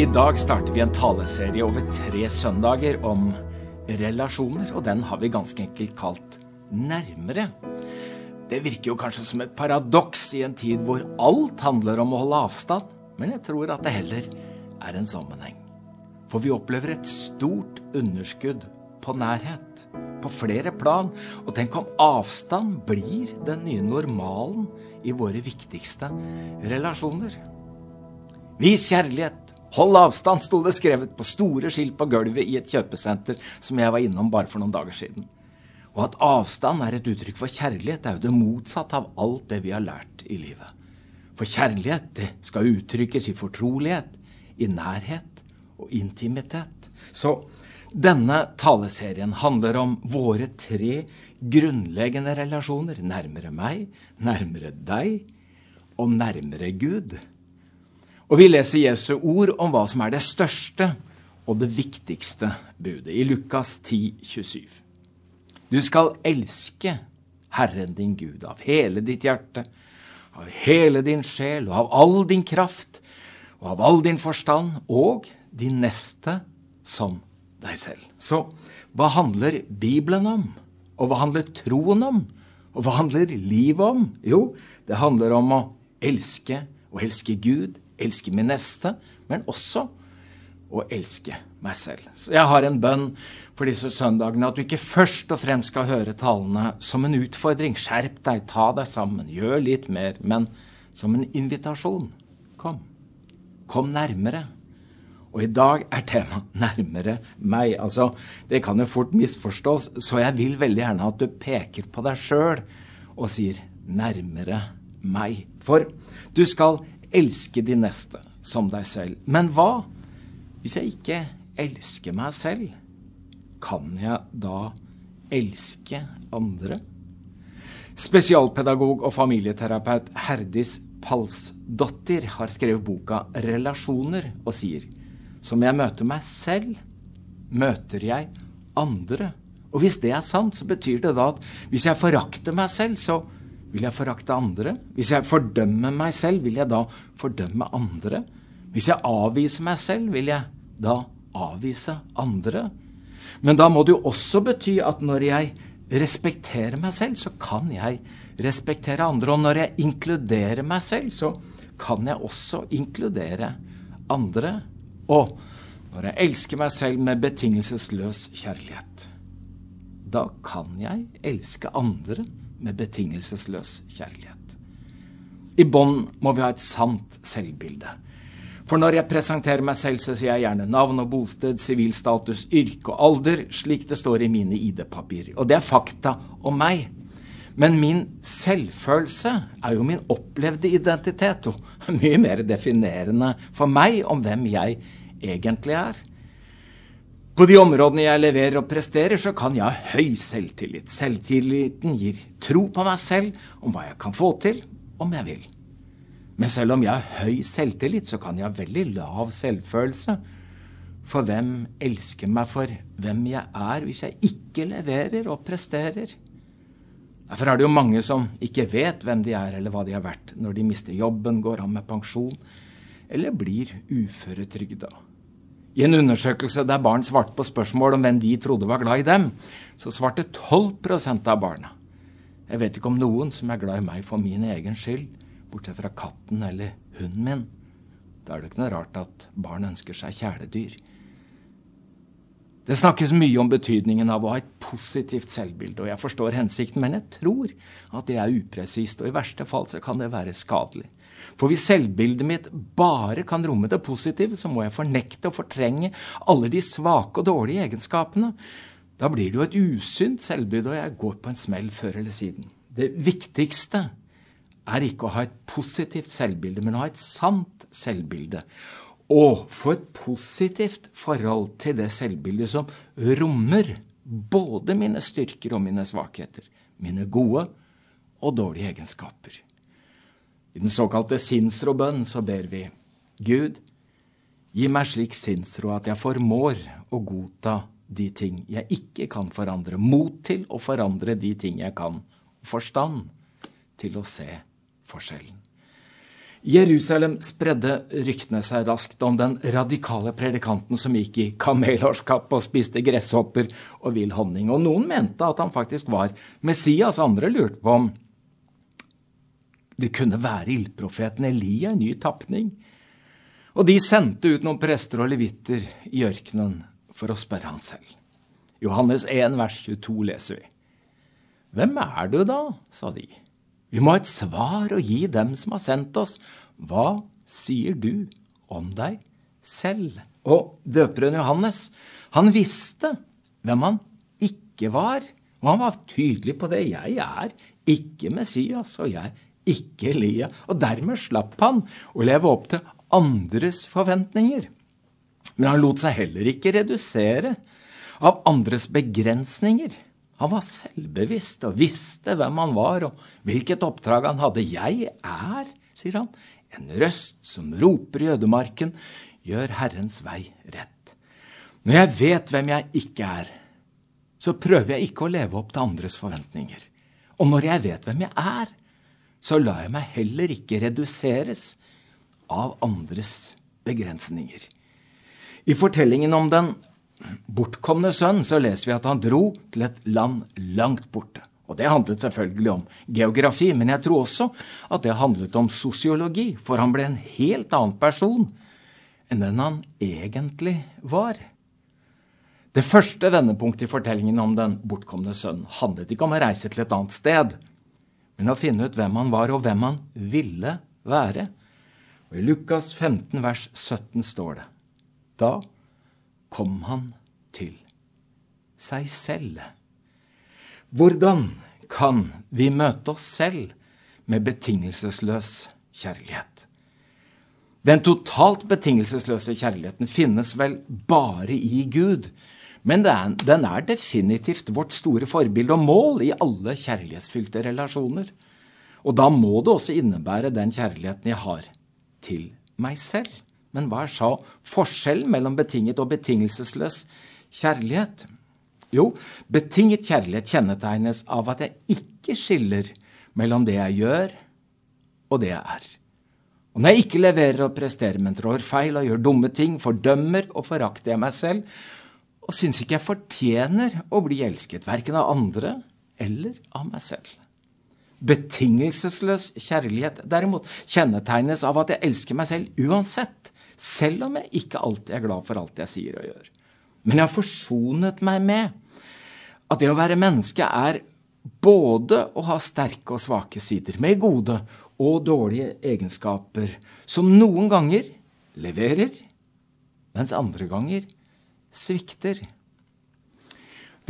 I dag starter vi en taleserie over tre søndager om relasjoner, og den har vi ganske enkelt kalt Nærmere. Det virker jo kanskje som et paradoks i en tid hvor alt handler om å holde avstand, men jeg tror at det heller er en sammenheng. For vi opplever et stort underskudd på nærhet, på flere plan, og tenk om avstand blir den nye normalen i våre viktigste relasjoner. Vis kjærlighet, Hold avstand, sto det skrevet på store skilt på gulvet i et kjøpesenter som jeg var innom bare for noen dager siden. Og at avstand er et uttrykk for kjærlighet, er jo det motsatte av alt det vi har lært i livet. For kjærlighet det skal uttrykkes i fortrolighet, i nærhet og intimitet. Så denne taleserien handler om våre tre grunnleggende relasjoner. Nærmere meg, nærmere deg og nærmere Gud. Og vi leser Jesu ord om hva som er det største og det viktigste budet, i Lukas 10, 27. Du skal elske Herren din Gud av hele ditt hjerte, av hele din sjel og av all din kraft og av all din forstand, og din neste som deg selv. Så hva handler Bibelen om? Og hva handler troen om? Og hva handler livet om? Jo, det handler om å elske og elske Gud, elske min neste, men også å elske meg selv. Så jeg har en bønn for disse søndagene at du ikke først og fremst skal høre talene som en utfordring. Skjerp deg, ta deg sammen, gjør litt mer. Men som en invitasjon. Kom. Kom nærmere. Og i dag er temaet 'nærmere meg'. Altså, Det kan jo fort misforstås, så jeg vil veldig gjerne at du peker på deg sjøl og sier 'nærmere meg'. For du skal elske de neste som deg selv. Men hva hvis jeg ikke elsker meg selv? Kan jeg da elske andre? Spesialpedagog og familieterapeut Herdis Palsdottir har skrevet boka 'Relasjoner' og sier som jeg møter meg selv, møter jeg andre. Og hvis det er sant, så betyr det da at hvis jeg forakter meg selv, så vil jeg forakte andre? Hvis jeg fordømmer meg selv, vil jeg da fordømme andre? Hvis jeg avviser meg selv, vil jeg da avvise andre? Men da må det jo også bety at når jeg respekterer meg selv, så kan jeg respektere andre. Og når jeg inkluderer meg selv, så kan jeg også inkludere andre. Og når jeg elsker meg selv med betingelsesløs kjærlighet, da kan jeg elske andre med betingelsesløs kjærlighet. I bånn må vi ha et sant selvbilde. For når jeg presenterer meg selv, så sier jeg gjerne navn og bosted, sivilstatus, yrke og alder, slik det står i mine ID-papirer. Og det er fakta om meg. Men min selvfølelse er jo min opplevde identitet, og mye mer definerende for meg om hvem jeg egentlig er. På de områdene jeg leverer og presterer, så kan jeg ha høy selvtillit. Selvtilliten gir tro på meg selv, om hva jeg kan få til, om jeg vil. Men selv om jeg har høy selvtillit, så kan jeg ha veldig lav selvfølelse. For hvem elsker meg for hvem jeg er, hvis jeg ikke leverer og presterer? Derfor er det jo mange som ikke vet hvem de er eller hva de har vært, når de mister jobben, går av med pensjon eller blir uføretrygda. I en undersøkelse der barn svarte på spørsmål om hvem de trodde var glad i dem, så svarte 12% av barna. Jeg vet ikke om noen som er glad i meg for min egen skyld, bortsett fra katten eller hunden min. Da er det ikke noe rart at barn ønsker seg kjæledyr. Det snakkes mye om betydningen av å ha et positivt selvbilde, og jeg forstår hensikten, men jeg tror at det er upresist, og i verste fall så kan det være skadelig. For hvis selvbildet mitt bare kan romme det positive, så må jeg fornekte og fortrenge alle de svake og dårlige egenskapene. Da blir det jo et usynt selvbilde, og jeg går på en smell før eller siden. Det viktigste er ikke å ha et positivt selvbilde, men å ha et sant selvbilde. Og få et positivt forhold til det selvbildet som rommer både mine styrker og mine svakheter, mine gode og dårlige egenskaper. I den såkalte sinnsrobønn så ber vi Gud, gi meg slik sinnsro at jeg formår å godta de ting jeg ikke kan forandre, mot til å forandre de ting jeg kan, forstand til å se forskjellen. Jerusalem spredde ryktene seg raskt om den radikale predikanten som gikk i kamelhårskapp og spiste gresshopper og vill honning. Og noen mente at han faktisk var Messias, andre lurte på om det kunne være ildprofeten Elia i ny tapning. Og de sendte ut noen prester og levitter i ørkenen for å spørre han selv. Johannes 1, vers 22 leser vi. Hvem er du da? sa de. Vi må ha et svar å gi dem som har sendt oss. Hva sier du om deg selv? Og døperen Johannes, han visste hvem han ikke var. Og han var tydelig på det. Jeg er ikke Messias, og jeg er ikke Elia. Og dermed slapp han å leve opp til andres forventninger. Men han lot seg heller ikke redusere av andres begrensninger. Han var selvbevisst og visste hvem han var og hvilket oppdrag han hadde. Jeg er, sier han, en røst som roper i ødemarken, gjør Herrens vei rett. Når jeg vet hvem jeg ikke er, så prøver jeg ikke å leve opp til andres forventninger. Og når jeg vet hvem jeg er, så lar jeg meg heller ikke reduseres av andres begrensninger. I fortellingen om den bortkomne sønn, så leser vi at han dro til et land langt borte. Og det handlet selvfølgelig om geografi, men jeg tror også at det handlet om sosiologi, for han ble en helt annen person enn den han egentlig var. Det første vendepunktet i fortellingen om den bortkomne sønnen handlet ikke om å reise til et annet sted, men å finne ut hvem han var, og hvem han ville være. Og I Lukas 15, vers 17 står det Da kom han til seg selv. Hvordan kan vi møte oss selv med betingelsesløs kjærlighet? Den totalt betingelsesløse kjærligheten finnes vel bare i Gud, men den er definitivt vårt store forbilde og mål i alle kjærlighetsfylte relasjoner. Og da må det også innebære den kjærligheten jeg har til meg selv. Men hva er så forskjellen mellom betinget og betingelsesløs kjærlighet? Jo, betinget kjærlighet kjennetegnes av at jeg ikke skiller mellom det jeg gjør, og det jeg er. Og når jeg ikke leverer og presterer, men trår feil og gjør dumme ting, fordømmer og forakter jeg meg selv, og syns ikke jeg fortjener å bli elsket, verken av andre eller av meg selv. Betingelsesløs kjærlighet derimot kjennetegnes av at jeg elsker meg selv uansett, selv om jeg ikke alltid er glad for alt jeg sier og gjør. Men jeg har forsonet meg med at det å være menneske er både å ha sterke og svake sider, med gode og dårlige egenskaper, som noen ganger leverer, mens andre ganger svikter.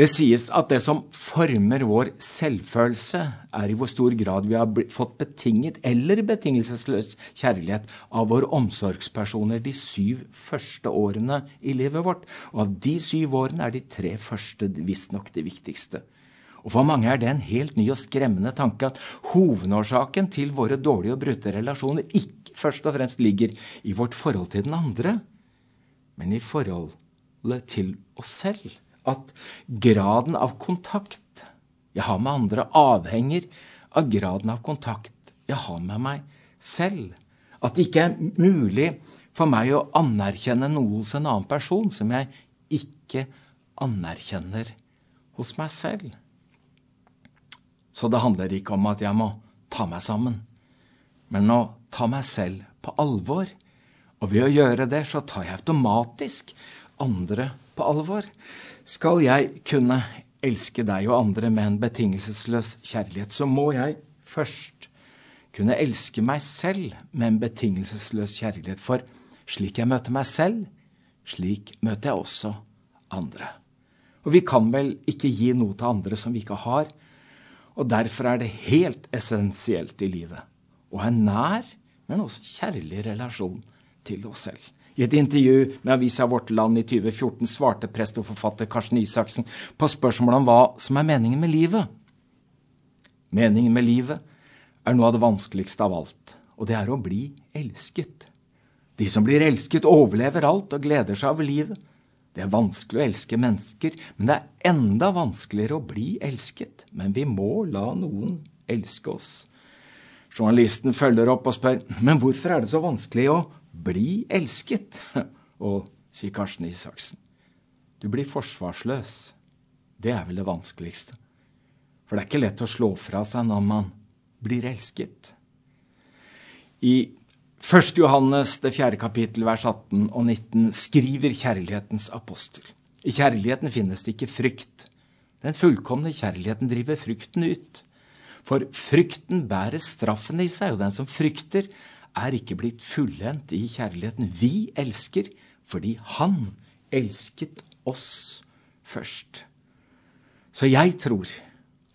Det sies at det som former vår selvfølelse, er i hvor stor grad vi har fått betinget eller betingelsesløs kjærlighet av våre omsorgspersoner de syv første årene i livet vårt. Og av de syv årene er de tre første visstnok de viktigste. Og For mange er det en helt ny og skremmende tanke at hovedårsaken til våre dårlige og brutte relasjoner ikke først og fremst ligger i vårt forhold til den andre, men i forholdet til oss selv at graden av kontakt jeg har med andre, avhenger av graden av kontakt jeg har med meg selv. At det ikke er mulig for meg å anerkjenne noe hos en annen person som jeg ikke anerkjenner hos meg selv. Så det handler ikke om at jeg må ta meg sammen, men å ta meg selv på alvor. Og ved å gjøre det, så tar jeg automatisk andre på alvor. Skal jeg kunne elske deg og andre med en betingelsesløs kjærlighet, så må jeg først kunne elske meg selv med en betingelsesløs kjærlighet. For slik jeg møter meg selv, slik møter jeg også andre. Og vi kan vel ikke gi noe til andre som vi ikke har. Og derfor er det helt essensielt i livet å ha en nær, men også kjærlig relasjon til oss selv. I et intervju med avisa Vårt Land i 2014 svarte prest og forfatter Karsten Isaksen på spørsmålet om hva som er meningen med livet. Meningen med livet er noe av det vanskeligste av alt, og det er å bli elsket. De som blir elsket, overlever alt og gleder seg over livet. Det er vanskelig å elske mennesker, men det er enda vanskeligere å bli elsket. Men vi må la noen elske oss. Journalisten følger opp og spør men hvorfor er det så vanskelig å bli elsket? Og sier Karsten Isaksen, du blir forsvarsløs. Det er vel det vanskeligste. For det er ikke lett å slå fra seg når man blir elsket. I 1. Johannes det fjerde kapittel vers 18 og 19 skriver kjærlighetens apostel. I kjærligheten finnes det ikke frykt. Den fullkomne kjærligheten driver frykten ut. For frykten bærer straffen i seg, og den som frykter, er ikke blitt fullendt i kjærligheten. Vi elsker fordi Han elsket oss først. Så jeg tror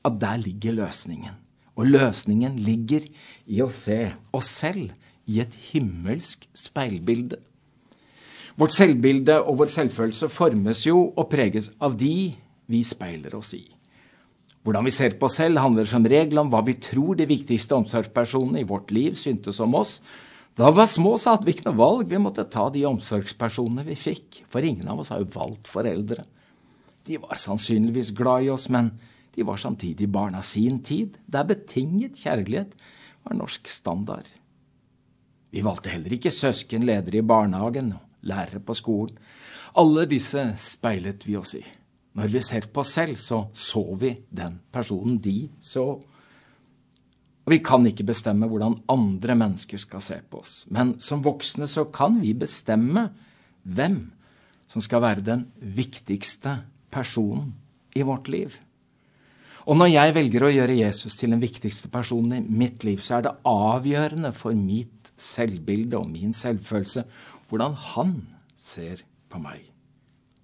at der ligger løsningen. Og løsningen ligger i å se oss selv i et himmelsk speilbilde. Vårt selvbilde og vår selvfølelse formes jo og preges av de vi speiler oss i. Hvordan vi ser på oss selv, handler som regel om hva vi tror de viktigste omsorgspersonene i vårt liv syntes om oss. Da vi var små, så hadde vi ikke noe valg, vi måtte ta de omsorgspersonene vi fikk, for ingen av oss har jo valgt foreldre. De var sannsynligvis glad i oss, men de var samtidig barna sin tid, der betinget kjærlighet var norsk standard. Vi valgte heller ikke søskenledere i barnehagen og lærere på skolen. Alle disse speilet vi oss i. Når vi ser på oss selv, så så vi den personen de så. Og Vi kan ikke bestemme hvordan andre mennesker skal se på oss, men som voksne så kan vi bestemme hvem som skal være den viktigste personen i vårt liv. Og når jeg velger å gjøre Jesus til den viktigste personen i mitt liv, så er det avgjørende for mitt selvbilde og min selvfølelse hvordan han ser på meg.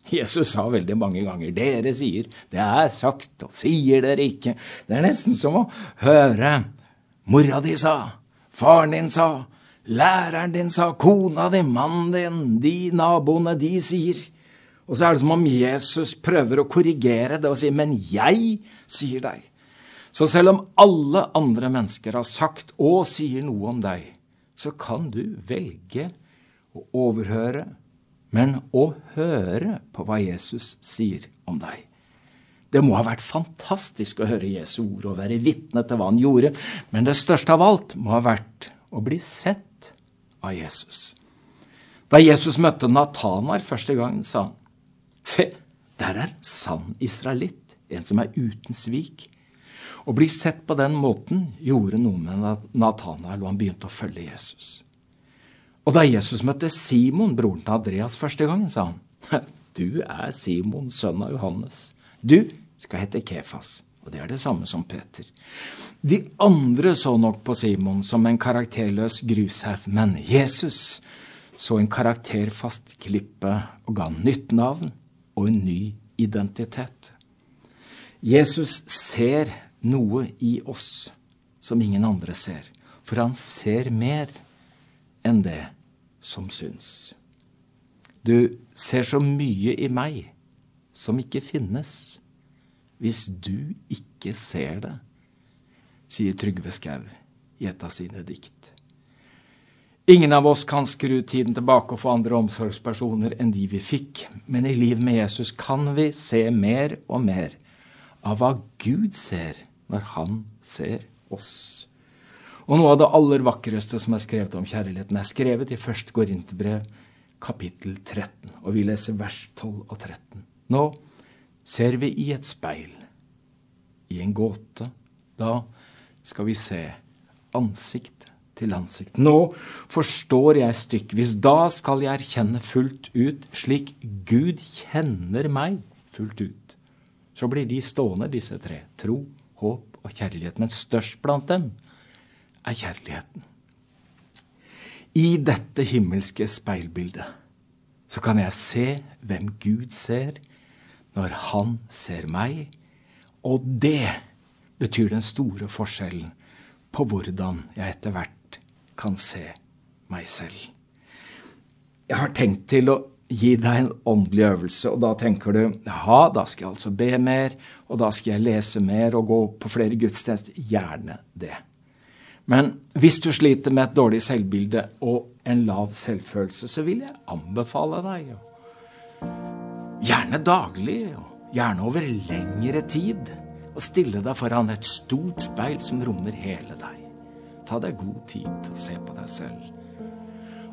Jesus sa veldig mange ganger 'Dere sier, det er sagt', og 'sier dere ikke'. Det er nesten som å høre mora di sa, faren din sa, læreren din sa, kona di, mannen din, de naboene, de sier. Og så er det som om Jesus prøver å korrigere det og sier 'men jeg sier deg'. Så selv om alle andre mennesker har sagt og sier noe om deg, så kan du velge å overhøre men å høre på hva Jesus sier om deg. Det må ha vært fantastisk å høre Jesu ord og være vitne til hva han gjorde, men det største av alt må ha vært å bli sett av Jesus. Da Jesus møtte Natanar første gang, sa han, se, der er sann israelitt, en som er uten svik. Å bli sett på den måten gjorde noe med Natanael, og han begynte å følge Jesus. Og da Jesus møtte Simon, broren til Andreas, første gangen, sa han, du er Simon, sønn av Johannes. Du skal hete Kefas. Og det er det samme som Peter. De andre så nok på Simon som en karakterløs grushaug, men Jesus så en karakterfast klippe og ga nytt navn og en ny identitet. Jesus ser noe i oss som ingen andre ser, for han ser mer enn det som syns. Du ser så mye i meg som ikke finnes, hvis du ikke ser det, sier Trygve Skau i et av sine dikt. Ingen av oss kan skru tiden tilbake og få andre omsorgspersoner enn de vi fikk, men i liv med Jesus kan vi se mer og mer av hva Gud ser når han ser oss. Og noe av det aller vakreste som er skrevet om kjærligheten, er skrevet i 1. Korinterbrev, kapittel 13. Og vi leser vers 12 og 13. Nå ser vi i et speil, i en gåte. Da skal vi se ansikt til ansikt. Nå forstår jeg stykkevis. Da skal jeg erkjenne fullt ut, slik Gud kjenner meg fullt ut. Så blir de stående, disse tre. Tro, håp og kjærlighet. Men størst blant dem er kjærligheten. I dette himmelske speilbildet så kan jeg se hvem Gud ser når han ser meg, og det betyr den store forskjellen på hvordan jeg etter hvert kan se meg selv. Jeg har tenkt til å gi deg en åndelig øvelse, og da tenker du ja, da skal jeg altså be mer, og da skal jeg lese mer og gå på flere gudstjenester. Gjerne det. Men hvis du sliter med et dårlig selvbilde og en lav selvfølelse, så vil jeg anbefale deg gjerne daglig, og gjerne over lengre tid, å stille deg foran et stort speil som rommer hele deg. Ta deg god tid til å se på deg selv.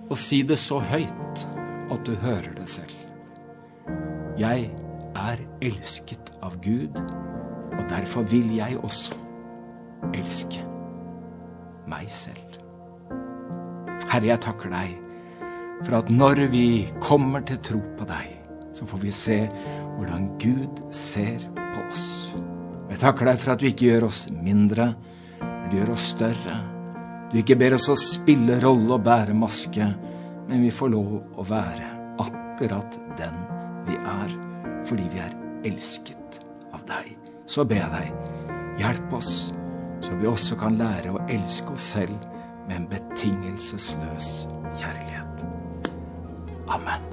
Og si det så høyt at du hører det selv. Jeg er elsket av Gud, og derfor vil jeg også elske meg selv. Herre, jeg takker deg for at når vi kommer til tro på deg, så får vi se hvordan Gud ser på oss. Jeg takker deg for at du ikke gjør oss mindre, men du gjør oss større. Du ikke ber oss å spille rolle og bære maske, men vi får lov å være akkurat den vi er, fordi vi er elsket av deg. Så ber jeg deg, hjelp oss, så vi også kan lære å elske oss selv med en betingelsesløs kjærlighet. Amen.